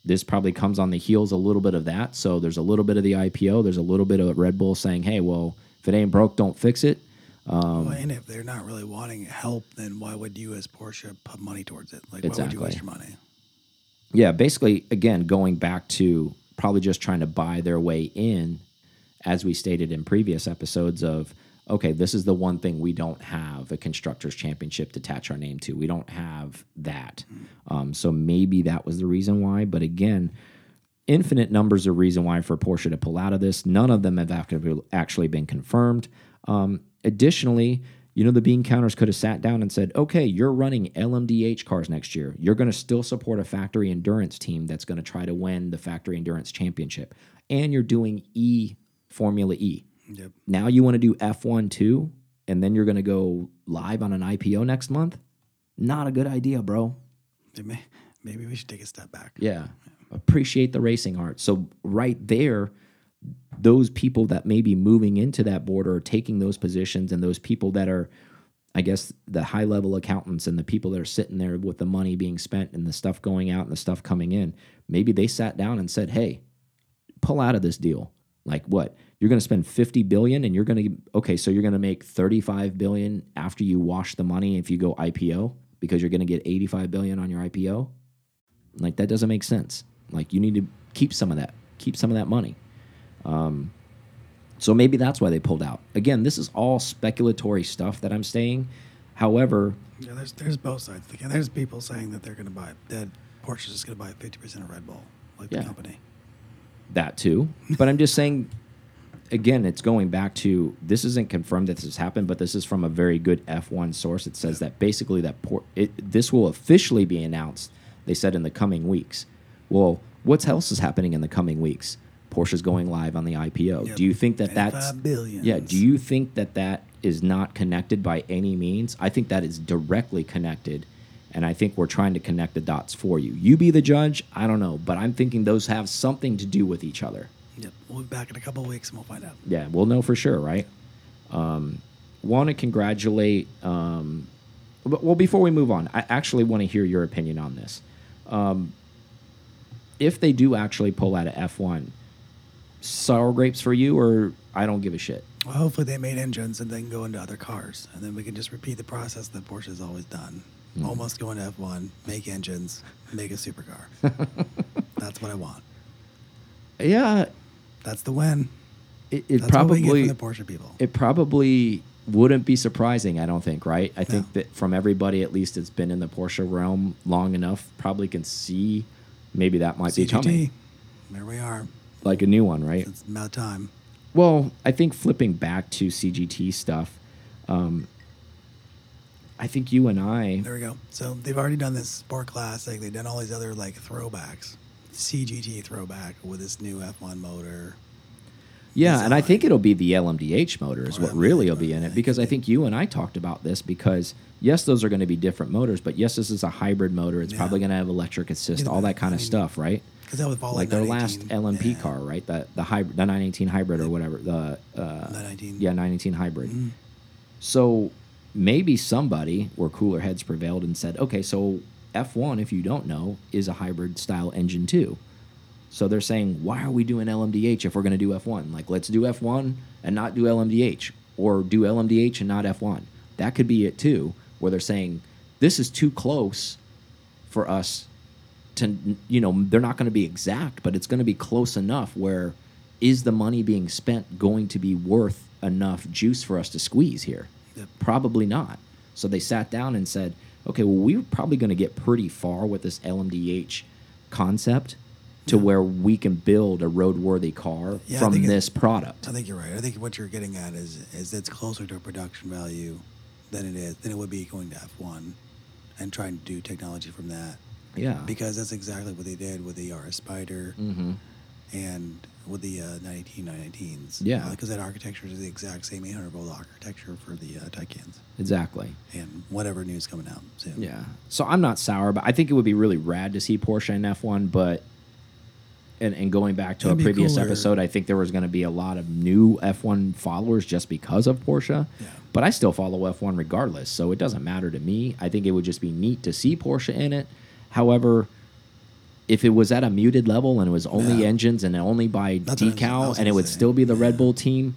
this probably comes on the heels a little bit of that. So there's a little bit of the IPO. There's a little bit of Red Bull saying, "Hey, well, if it ain't broke, don't fix it." Um, Well, and if they're not really wanting help, then why would you, as Porsche, put money towards it? Like, why would you waste your money? yeah, basically, again, going back to probably just trying to buy their way in, as we stated in previous episodes of, okay, this is the one thing we don't have a constructors championship to attach our name to. We don't have that. Um, so maybe that was the reason why. But again, infinite numbers of reason why for Porsche to pull out of this. None of them have actually been confirmed. Um, additionally, you know, the bean counters could have sat down and said, okay, you're running LMDH cars next year. You're going to still support a factory endurance team that's going to try to win the factory endurance championship. And you're doing E Formula E. Yep. Now you want to do F1 too, and then you're going to go live on an IPO next month? Not a good idea, bro. May, Maybe we should take a step back. Yeah. Appreciate the racing art. So right there, those people that may be moving into that board or taking those positions and those people that are I guess the high level accountants and the people that are sitting there with the money being spent and the stuff going out and the stuff coming in, maybe they sat down and said, "Hey, pull out of this deal." Like what? You're going to spend 50 billion and you're going to okay, so you're going to make 35 billion after you wash the money if you go IPO because you're going to get 85 billion on your IPO? Like that doesn't make sense. Like you need to keep some of that. Keep some of that money. Um, so maybe that's why they pulled out. Again, this is all speculatory stuff that I'm saying. However, Yeah, there's there's both sides. Again, there's people saying that they're going to buy that Porsche is going to buy 50% of Red Bull, like Yeah. the company. that too. But I'm just saying, again, it's going back to this isn't confirmed that this has happened, but this is from a very good F1 source. It says that basically that por it, this will officially be announced. They said in the coming weeks. Well, what else is happening in the coming weeks? Porsche's going live on the IPO. Yep. Do you think that that's 25 billions. yeah? Do you think that that is not connected by any means? I think that is directly connected, and I think we're trying to connect the dots for you. You be the judge. I don't know, but I'm thinking those have something to do with each other. Yep. We'll be back in a couple of weeks and we'll find out. Yeah, we'll know for sure, right? Um, want to congratulate. Um, but- well, before we move on, I actually want to hear your opinion on this. Um, if they do actually pull out of F1, sour grapes for you, or I don't give a shit. Well, hopefully they made engines and then go into other cars, and then we can just repeat the process that Porsche has always done. Hmm. Almost go into F1, make engines, make a supercar. That's what I want. Yeah, That's the win. it, it That's what we get probably the Porsche people. it probably wouldn't be surprising. I don't think, right? I think that from everybody, at least, that's been in the Porsche realm long enough, probably can see maybe that might be coming, There we are. like a new one, right? It's about time. Well, I think flipping back to CGT stuff, um, I think you and I, There we go. So they've already done this Sport Classic. They've done all these other like throwbacks. CGT throwback with this new F1 motor. yeah, and I think it'll be the LMDH motor is Or what really will be in it because I think you and I talked about this because yes, those are going to be different motors, but yes, this is a hybrid motor. It's Yeah. probably going to have electric assist, all that kind I of stuff, right? Because that would follow like their last LMP Yeah. car, right? The the hybrid, the 918 hybrid or whatever. The uh, 919. yeah, 918 hybrid. Mhm. So maybe somebody or cooler heads prevailed and said, okay, so F1, if you don't know, is a hybrid style engine too. So they're saying, why are we doing LMDH if we're going to do F1? Like, let's do F1 and not do LMDH, or do LMDH and not F1. That could be it too, where they're saying, this is too close for us to, you know, they're not going to be exact, but it's going to be close enough where is the money being spent going to be worth enough juice for us to squeeze here? Yep. Probably not. So they sat down and said, okay, well, we're probably going to get pretty far with this LMDH concept to where we can build a roadworthy car Yeah, from think it- this product. I think you're right. I think what you're getting at is is it's closer to a production value than it is than it would be going to F1 and trying to do technology from that. yeah. Because that's exactly what they did with the RS Spider hmm and with the uh, 918 919s. Yeah. Because that architecture is the exact same 800 volt architecture for the uh, Taycans Exactly. and whatever news coming out soon. Yeah. So I'm not sour, but I think it would be really rad to see Porsche in F1. But and, and going back to It'd a previous cooler. episode, I think there was going to be a lot of new F1 followers just because of Porsche. Yeah. But I still follow F1 regardless, so it doesn't matter to me. I think it would just be neat to see Porsche in it. However, if it was at a muted level and it was only Yeah. engines and only by That's what I was- I decal and it would say. still be the Red Bull team,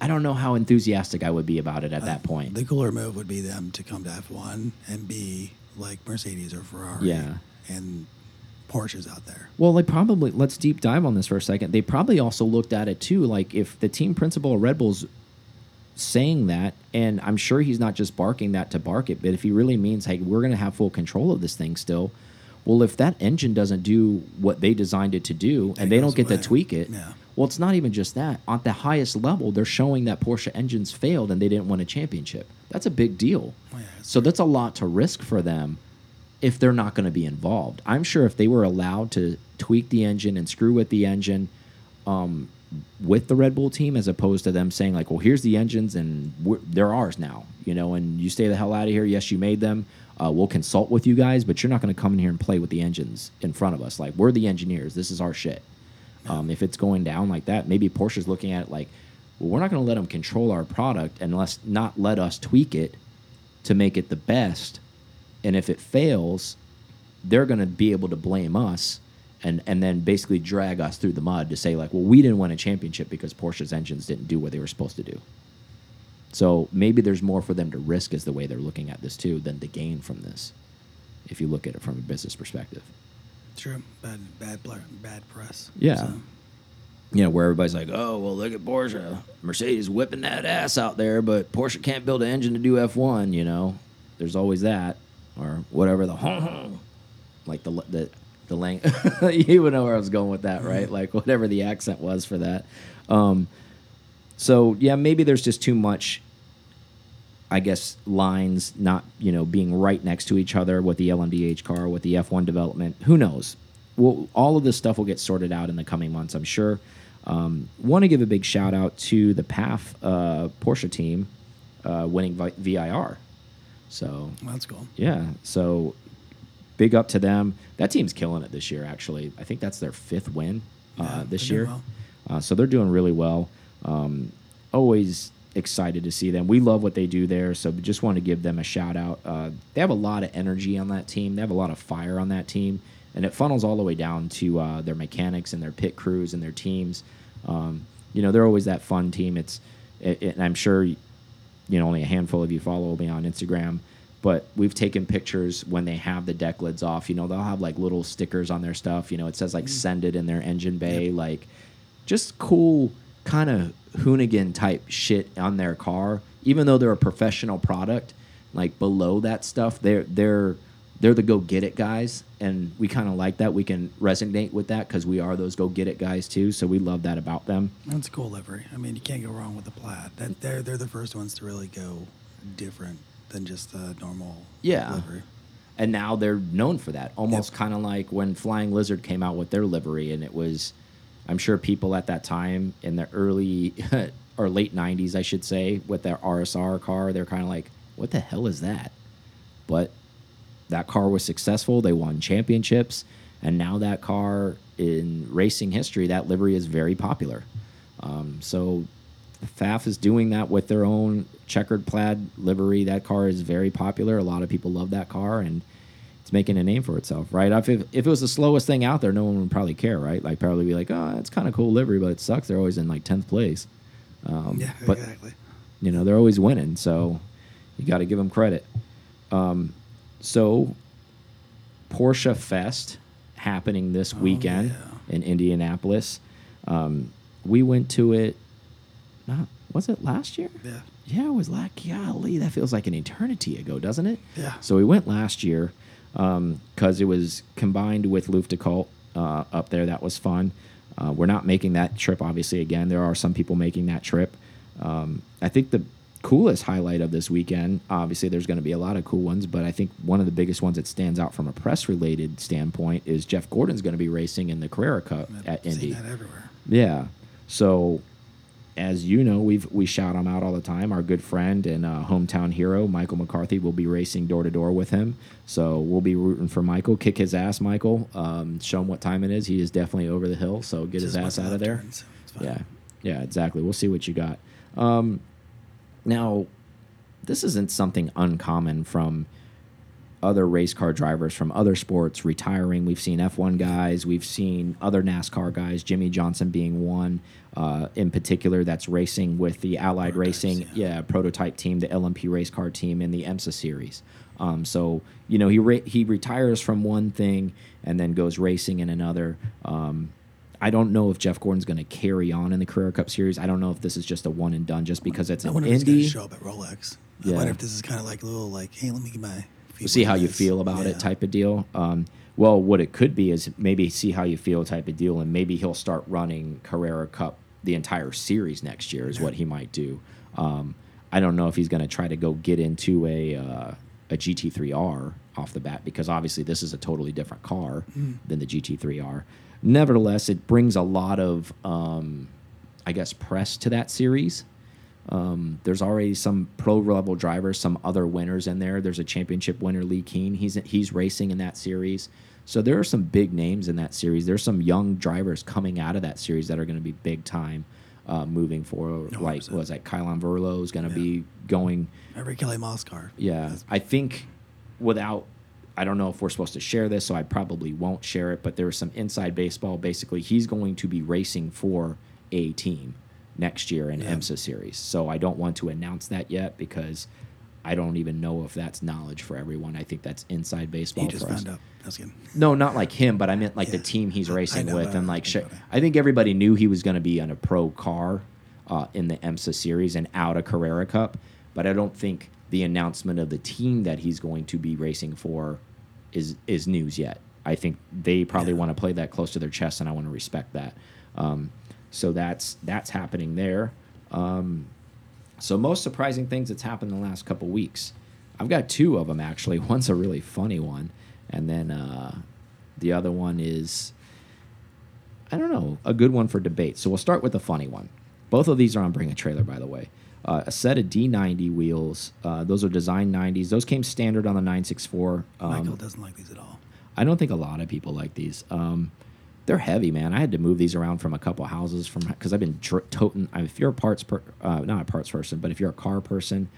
I don't know how enthusiastic I would be about it at that point. The cooler move would be them to come to F1 and be like Mercedes or Ferrari. Yeah. And Porsche's out there. Well, they probably let's deep dive on this for a second. They probably also looked at it too, like if the team principal of Red Bull's saying that, and I'm sure he's not just barking that to bark it, but if he really means, hey, we're going to have full control of this thing still. Well, if that engine doesn't do what they designed it to do, and It they don't get to tweak it, Yeah. well, it's not even just that. At the highest level, they're showing that Porsche engines failed and they didn't win a championship. That's a big deal. Oh, yeah, it's- So that's a lot to risk for them if they're not going to be involved. I'm sure if they were allowed to tweak the engine and screw with the engine um, with the Red Bull team, as opposed to them saying like, "Well, here's the engines and we're, they're ours now," you know, and you stay the hell out of here. Yes, you made them. Uh, we'll consult with you guys, but you're not going to come in here and play with the engines in front of us. Like we're the engineers. This is our shit. Um, if it's going down like that, maybe Porsche's looking at it like, well, we're not going to let them control our product unless not let us tweak it to make it the best. And if it fails, they're going to be able to blame us and and then basically drag us through the mud to say like, well, we didn't win a championship because Porsche's engines didn't do what they were supposed to do. So maybe there's more for them to risk is the way they're looking at this too than to gain from this. If you look at it from a business perspective. True. Bad, bad, bad press. Yeah. So, you know, where everybody's like, oh, well, look at Porsche. Mercedes whipping that ass out there, but Porsche can't build an engine to do F1, you know? There's always that. Or whatever the like the the the lang you would know where I was going with that, right? Like whatever the accent was for that. Um, so yeah, maybe there's just too much I guess lines not you know being right next to each other with the LMDH car with the F1 development. Who knows? Well, all of this stuff will get sorted out in the coming months, I'm sure. Um, Want to give a big shout out to the Pfaff uh, Porsche team uh, winning vi VIR. So that's cool. yeah, so big up to them. That team's killing it this year. Actually, I think that's their fifth win uh, Yeah, this year. doing Uh, so they're doing really well. Um, always excited to see them. We love what they do there, so just want to give them a shout out. Uh, they have a lot of energy on that team. They have a lot of fire on that team, and it funnels all the way down to uh, their mechanics and their pit crews and their teams. Um, you know, they're always that fun team. It's, it, it- and I'm sure, you know, only a handful of you follow me on Instagram. But we've taken pictures when they have the deck lids off. You know, they'll have like little stickers on their stuff. You know, it says like "send it" in their engine bay. Like, just cool kind of hoonigan type shit on their car even though they're a professional product like below that stuff they're they're they're the go get it guys and we kind of like that we can resonate with that because we are those go get it guys too so we love that about them That's a cool livery. I mean, you can't go wrong with the plaid. That they're they're the first ones to really go different than just the normal Yeah. livery. and now they're known for that almost kind of like when flying lizard came out with their livery and it was i'm sure people at that time in the early or late 90s i should say with their rsr car they're kind of like what the hell is that but that car was successful they won championships and now that car in racing history that livery is very popular um, so Pfaff is doing that with their own checkered plaid livery. That car is very popular. A lot of people love that car, and making a name for itself, right? If it, if it was the slowest thing out there, no one would probably care, right? Like probably be like, oh, it's kind of cool livery, but it sucks. They're always in like tenth place. Um, Yeah, but exactly. you know they're always winning, so you got to give them credit. Um, so Porsche Fest happening this weekend yeah. in Indianapolis. Um, we went to it. Not was it last year? Yeah. Yeah, it was like golly, that feels like an eternity ago, doesn't it? Yeah. So we went last year because it was combined with Luftgekühlt uh, up there. That was fun. Uh, we're not making that trip, obviously. Again, there are some people making that trip. Um, I think the coolest highlight of this weekend, obviously, there's going to be a lot of cool ones, but I think one of the biggest ones that stands out from a press related standpoint is Jeff Gordon's going to be racing in the Carrera Cup I've at Indy. that everywhere. Yeah. So, as you know, we've we shout him out all the time. Our good friend and uh, hometown hero, Michael McCarthy, will be racing door to door with him. So we'll be rooting for Michael. Kick his ass, Michael. Um, show him what time it is. He is definitely over the hill. So get his ass out of there. turns. Yeah, yeah, exactly. We'll see what you got. Um, now, this isn't something uncommon from other race car drivers from other sports retiring. We've seen F1 guys, we've seen other NASCAR guys, Jimmie Johnson being one uh, in particular that's racing with the Allied Prototypes, Racing, yeah. prototype team, the LMP race car team in the IMSA series. Um, so you know he re he retires from one thing and then goes racing in another. Um, I don't know if Jeff Gordon's going to carry on in the Carrera Cup series. I don't know if this is just a one and done, just because it's I an wonder if it's going Indy. to show up at Rolex. I wonder if this is kind of like a little like, hey, let me get my. See how you feel about Yeah. it type of deal. Um, well, what it could be is maybe see how you feel type of deal, and maybe he'll start running Carrera Cup the entire series next year is what he might do. Um, I don't know if he's going to try to go get into a uh, a GT3R off the bat because obviously this is a totally different car than the GT3R. Nevertheless, it brings a lot of um, I guess press to that series Um, there's already some pro level drivers, some other winners in there. There's a championship winner, Leh Keen. He's he's racing in that series. So there are some big names in that series. There's some young drivers coming out of that series that are going to be big time uh, moving forward. 100%. Like was that Kay van Berlo is going to Yeah. be going. Every Kelly Moss car. Yeah, That's- I think without. I don't know if we're supposed to share this, so I probably won't share it. But there was some inside baseball. Basically, he's going to be racing for a team next year in Yeah. IMSA series. So I don't want to announce that yet because I don't even know if that's knowledge for everyone. I think that's inside baseball He just for us. out. I was kidding. No, not like him, but I meant like Yeah. the team he's I- I racing know, with, and I like, think sh- about it. I think everybody knew he was going to be on a pro car uh, in the IMSA series and out of Carrera Cup, but I don't think the announcement of the team that he's going to be racing for is is news yet. I think they probably Yeah. want to play that close to their chest, and I want to respect that. Um, so that's that's happening there. Um, so most surprising things that's happened in the last couple weeks. I've got two of them actually. One's a really funny one, and then uh, the other one is I don't know a good one for debate. So we'll start with the funny one. Both of these are on Bring a Trailer, by the way. Uh, a set of D90 wheels. Uh, those are design 90s. Those came standard on the 964. Um, Michael doesn't like these at all. I don't think a lot of people like these. Um, they're heavy, man. I had to move these around from a couple houses from because I've been toting. If you're a parts per, uh, not a parts person, but if you're a car person,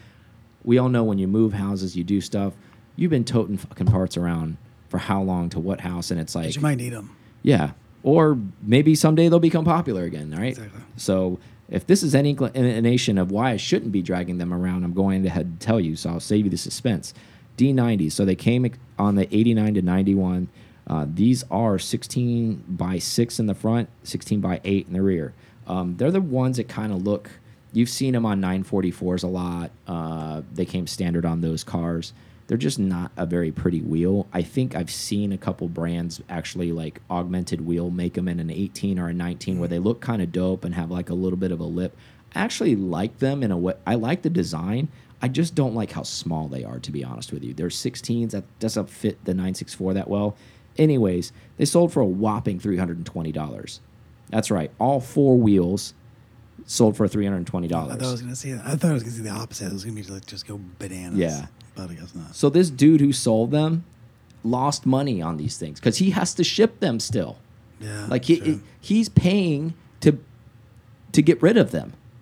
we all know when you move houses, you do stuff. You've been toting fucking parts around for how long to what house, and it's like, you might need them. yeah. Or maybe someday they'll become popular again, right? Exactly. So if this is any inclination of why I shouldn't be dragging them around, I'm going to tell you. So I'll save you the suspense. D90. So they came on the 89 to 91. Uh, these are 16 by 6 in the front, 16 by 8 in the rear. Um, they're the ones that kind of look. You've seen them on 944s a lot. Uh, they came standard on those cars. They're just not a very pretty wheel. I think I've seen a couple brands actually like augmented wheel make them in an 18 or a 19 where they look kind of dope and have like a little bit of a lip. I actually like them in a way. I like the design. I just don't like how small they are, to be honest with you. They're 16s. That doesn't fit the 964 that well. Anyways, they sold for a whopping $320. That's right. All four wheels sold for $320. I thought I was gonna see. that. I thought I was gonna see the opposite. It was gonna be like just go bananas. Yeah. but I guess not. So this dude who sold them lost money on these things because he has to ship them still. Yeah, Like he true. he's paying to to get rid of them.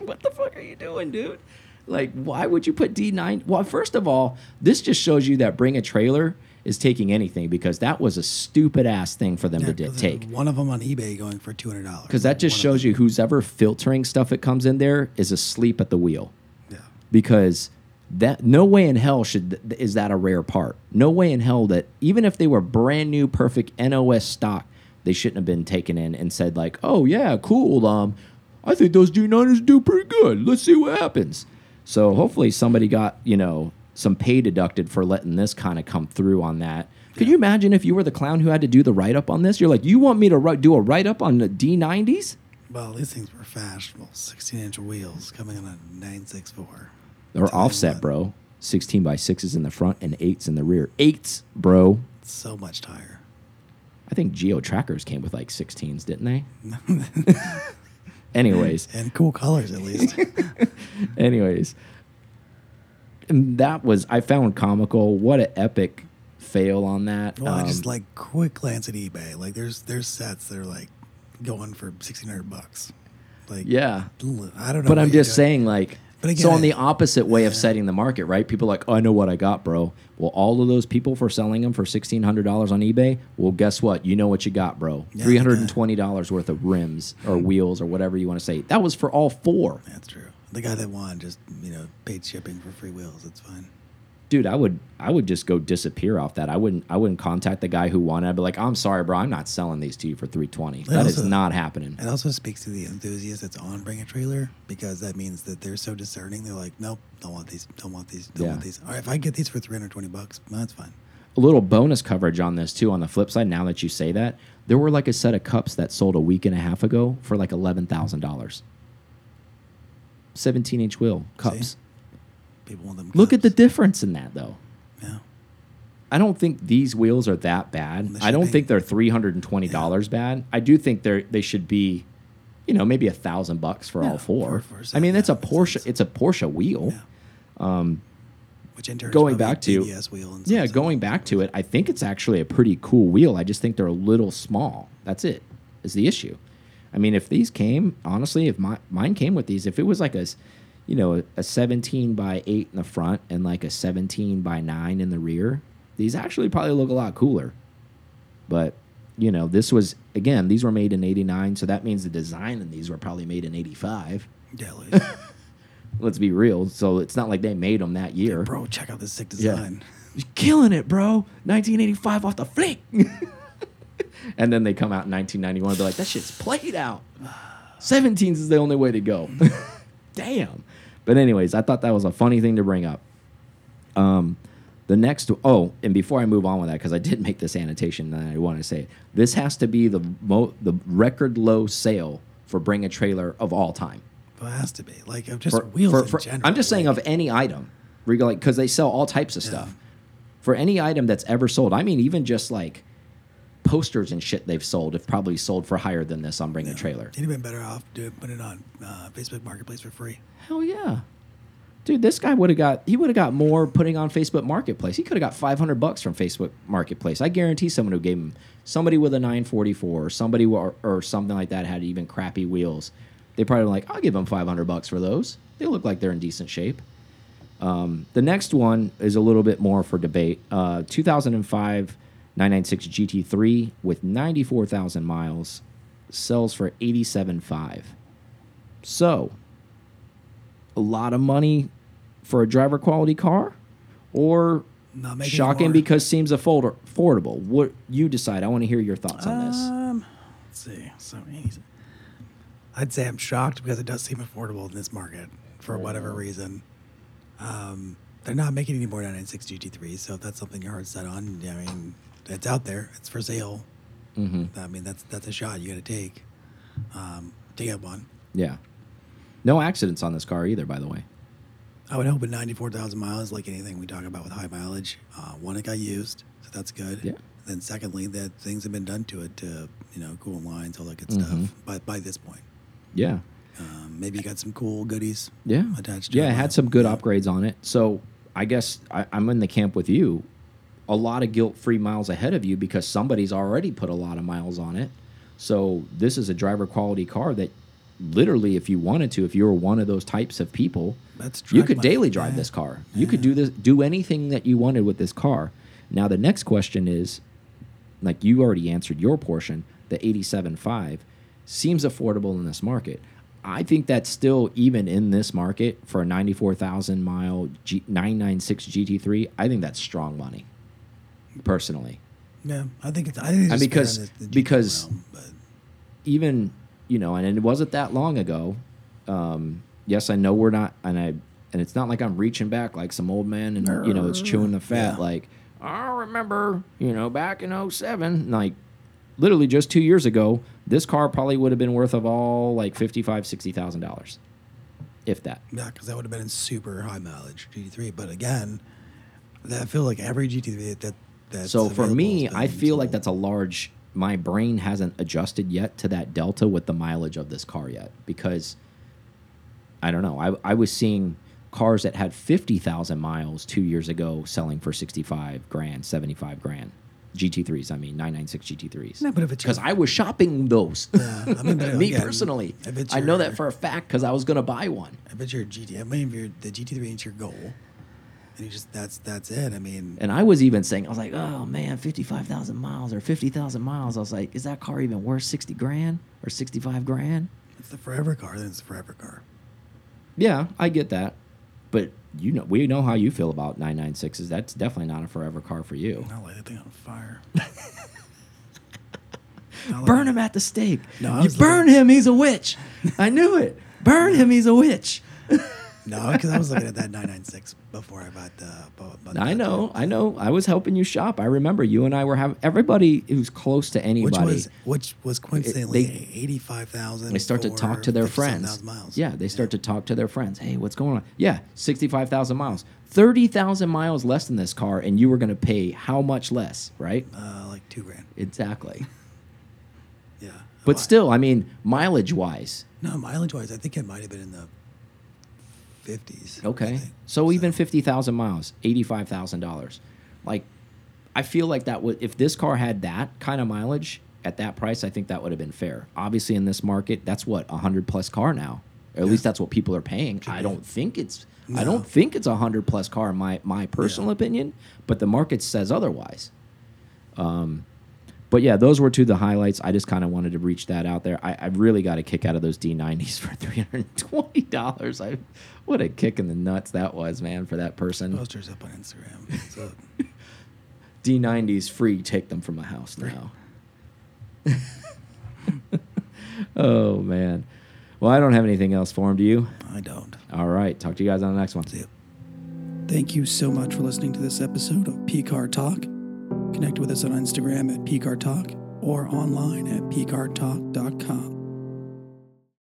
what the fuck are you doing, dude? Like, why would you put D9? Well, first of all, this just shows you that bring a trailer is taking anything because that was a stupid ass thing for them Yeah, to take. One of them on eBay going for two hundred dollars. Because that just shows you who's ever filtering stuff that comes in there is asleep at the wheel Yeah. because that no way in hell should is that a rare part. No way in hell that even if they were brand new, perfect NOS stock, they shouldn't have been taken in and said like, "Oh yeah, cool. Um, I think those D9s do pretty good. Let's see what happens." So hopefully somebody got you know some pay deducted for letting this kind of come through on that. Could you imagine if you were the clown who had to do the write up on this? You're like, you want me to write, do a write up on the D90s? Well, these things were fashionable. Sixteen inch wheels coming on a nine six four. They're offset, bro. 16 by 6s in the front and 8s in the rear. 8s, bro. So much tire. I think Geo Trackers came with like 16s, didn't they? anyways, And cool colors at least. anyways. And that was I found comical. What an epic fail on that. well, I Um, just like quick glance at eBay. Like there's there's sets that are like going for sixteen hundred bucks. Like yeah. I don't know. But I'm just saying, like, But so on the opposite way of setting the market, right? People are like, oh, I know what I got, bro. Well, all of those people for selling them for sixteen hundred dollars on eBay. Well, guess what? You know what you got, bro. Yeah, Three hundred and twenty dollars worth of rims or wheels or whatever you want to say. That was for all four, That's true. The guy that won just you know paid shipping for free wheels. It's fine. dude. I would, I would just go disappear off that. I wouldn't, I wouldn't contact the guy who won. I'd be like, I'm sorry, bro. I'm not selling these to you for three twenty. That is also- not happening. It also speaks to the enthusiast that's on Bring a Trailer because that means that they're so discerning. They're like, nope, don't want these, don't want these, don't Yeah. want these. All right, if I get these for 320 bucks, well, that's fine. a little bonus coverage on this too. On the flip side, now that you say that, there were like a set of cups that sold a week and a half ago for like eleven thousand dollars. Seventeen inch wheel cups. People want them. Look at the difference in that though. yeah. I don't think these wheels are that bad. I don't shipping. think they're three hundred and twenty dollars bad. I do think they're they should be you know, maybe a thousand bucks for Yeah, all four. for- for I mean, yeah, it's a Porsche. sense. It's a Porsche wheel. Yeah. Um, Which in turn going back to ABS wheel and yeah, going back to it, I think it's actually a pretty cool wheel. I just think they're a little small. That's it. Is the issue. I mean, if these came honestly, if my mine came with these, if it was like a, s- you know, a, a 17 by 8 in the front and like a 17 by 9 in the rear, these actually probably look a lot cooler. But you know, this was again, these were made in '89, so that means the design in these were probably made in '85. Yeah, Let's be real. So it's not like they made them that year. bro, check out this sick Yeah. design. You're killing it, bro. 1985 off the flick. and then they come out in 1991 and be like, that shit's played out. 17s is the only way to go. Damn. But anyways, I thought that was a funny thing to bring up. Um, the next, oh, and before I move on with that, because I did make this annotation and I want to say it, this has to be the mo the record low sale for bring a trailer of all time. Well, it has to be like of just For- wheels for- in general. I'm just saying like, of any item, like because they sell all types of stuff. For any item that's ever sold, I mean, even just like posters and shit they've sold have probably sold for higher than this on Bring a Trailer. You'd have been better off doing put it on uh, Facebook Marketplace for free. Hell yeah. Dude, this guy would have got he would have got more putting on Facebook Marketplace. He could have got 500 bucks from Facebook Marketplace. I guarantee someone who gave him somebody with a 944 or somebody or, or something like that had even crappy wheels. They probably were like, "I'll give him 500 bucks for those. They look like they're in decent shape." Um, the next one is a little bit more for debate. Uh, 2005 996 GT3 with 94,000 miles sells for 87.5. So, a lot of money for a driver quality car, or Not shocking because seems afford affordable. What you decide? I want to hear your thoughts on this. Um, let's see. So. I'd say I'm shocked because it does seem affordable in this market for whatever reason. Um, they're not making any more 996 GT3s, so if that's something you're hard set on, I mean, it's out there. It's for sale. Mm-hmm. I mean, that's that's a shot you got to take um, to get one. Yeah, no accidents on this car either, by the way. I would hope at 94,000 miles, like anything we talk about with high mileage, uh, one, it got used, so that's good. Yeah. Then secondly, that things have been done to it to, you know, cool lines, all that good Mhm. stuff. By by this point, Yeah, um, maybe you got some cool goodies. yeah, Attached to yeah. it, It had some good yeah. upgrades on it. So I guess I, I'm in the camp with you. A lot of guilt-free miles ahead of you because somebody's already put a lot of miles on it. So this is a driver quality car that, literally, if you wanted to, if you were one of those types of people, That's true. you could daily drive Yeah. this car. You could do this, do anything that you wanted with this car. Now the next question is, like you already answered your portion, the 87.5 seems affordable in this market. I think that's still even in this market for a 94,000 mile G 996 GT3. I think that's strong money, personally. Yeah, I think it's. I think it's And just fair because- the- the because- realm, even you know, and it wasn't that long ago. Um, yes, I know we're not, and I, and it's not like I'm reaching back like some old man and you know it's chewing the fat. Yeah. Like I remember, you know, back in 07, like literally just two years ago, this car probably would have been worth of all like fifty-five, sixty thousand dollars, if that. yeah, because that would have been in super high mileage GT3. But again, that, I feel like every GT3 that that's so for me, I feel like that's a large. My brain hasn't adjusted yet to that delta with the mileage of this car yet because I don't know. I I was seeing cars that had fifty thousand miles two years ago selling for sixty five grand, seventy five grand. GT3s, I mean, 996 GT3s. No, but if it's Because I was shopping those. Yeah, I mean, Me again, personally. I know that for a fact because I was going to buy one. If it's your GT, I mean, if the GT3 is your goal, and you just that's that's it. I mean, And I was even saying, I was like, oh man, 55,000 miles or 50,000 miles. I was like, is that car even worth 60 grand or 65 grand? it's the forever car. Then it's the forever car. Yeah, I get that. But you know, we know how you feel about 996s. That's definitely not a forever car for you. I'll light that thing on fire. Burn him at the stake. No, you burn looking- him, he's a witch. I knew it. Burn him, he's a witch. No, because I was looking at that 996 before I bought the. Bought, bought the I know. I know. I was helping you shop. I remember you and I were having everybody who's close to anybody. Which was which was coincidentally they- eighty five thousand. they start to talk to their friends. Miles. Yeah, they start to talk to their friends. Hey, what's going on? Yeah, 65,000 miles. 30,000 miles less than this car, and you were going to pay how much less, right? uh, like two grand. Exactly. Yeah, But still, I mean, mileage wise, No, mileage wise, I think it might have been in the 50s. Okay. think. So even fifty thousand miles, eighty-five thousand dollars. Like, I feel like that would if this car had that kind of mileage at that price, I think that would have been fair. Obviously, in this market, that's what a hundred plus car now. Or at least that's what people are paying. I don't think it's. I don't think it's a hundred plus car. in My my personal opinion, but the market says otherwise. Um, but yeah, those were two of the highlights. I just kind of wanted to reach that out there. I, I really got a kick out of those D90s for three hundred and twenty dollars. I what a kick in the nuts that was, man, for that person. Posters up on Instagram. So, D90s free. Take them from my house now. oh man. Well, I don't have anything else for him. Do you? I don't. All right. Talk to you guys on the next one. See you. Thank you so much for listening to this episode of PCAR Talk. Connect with us on Instagram at PCAR Talk or online at PCARTalk.com.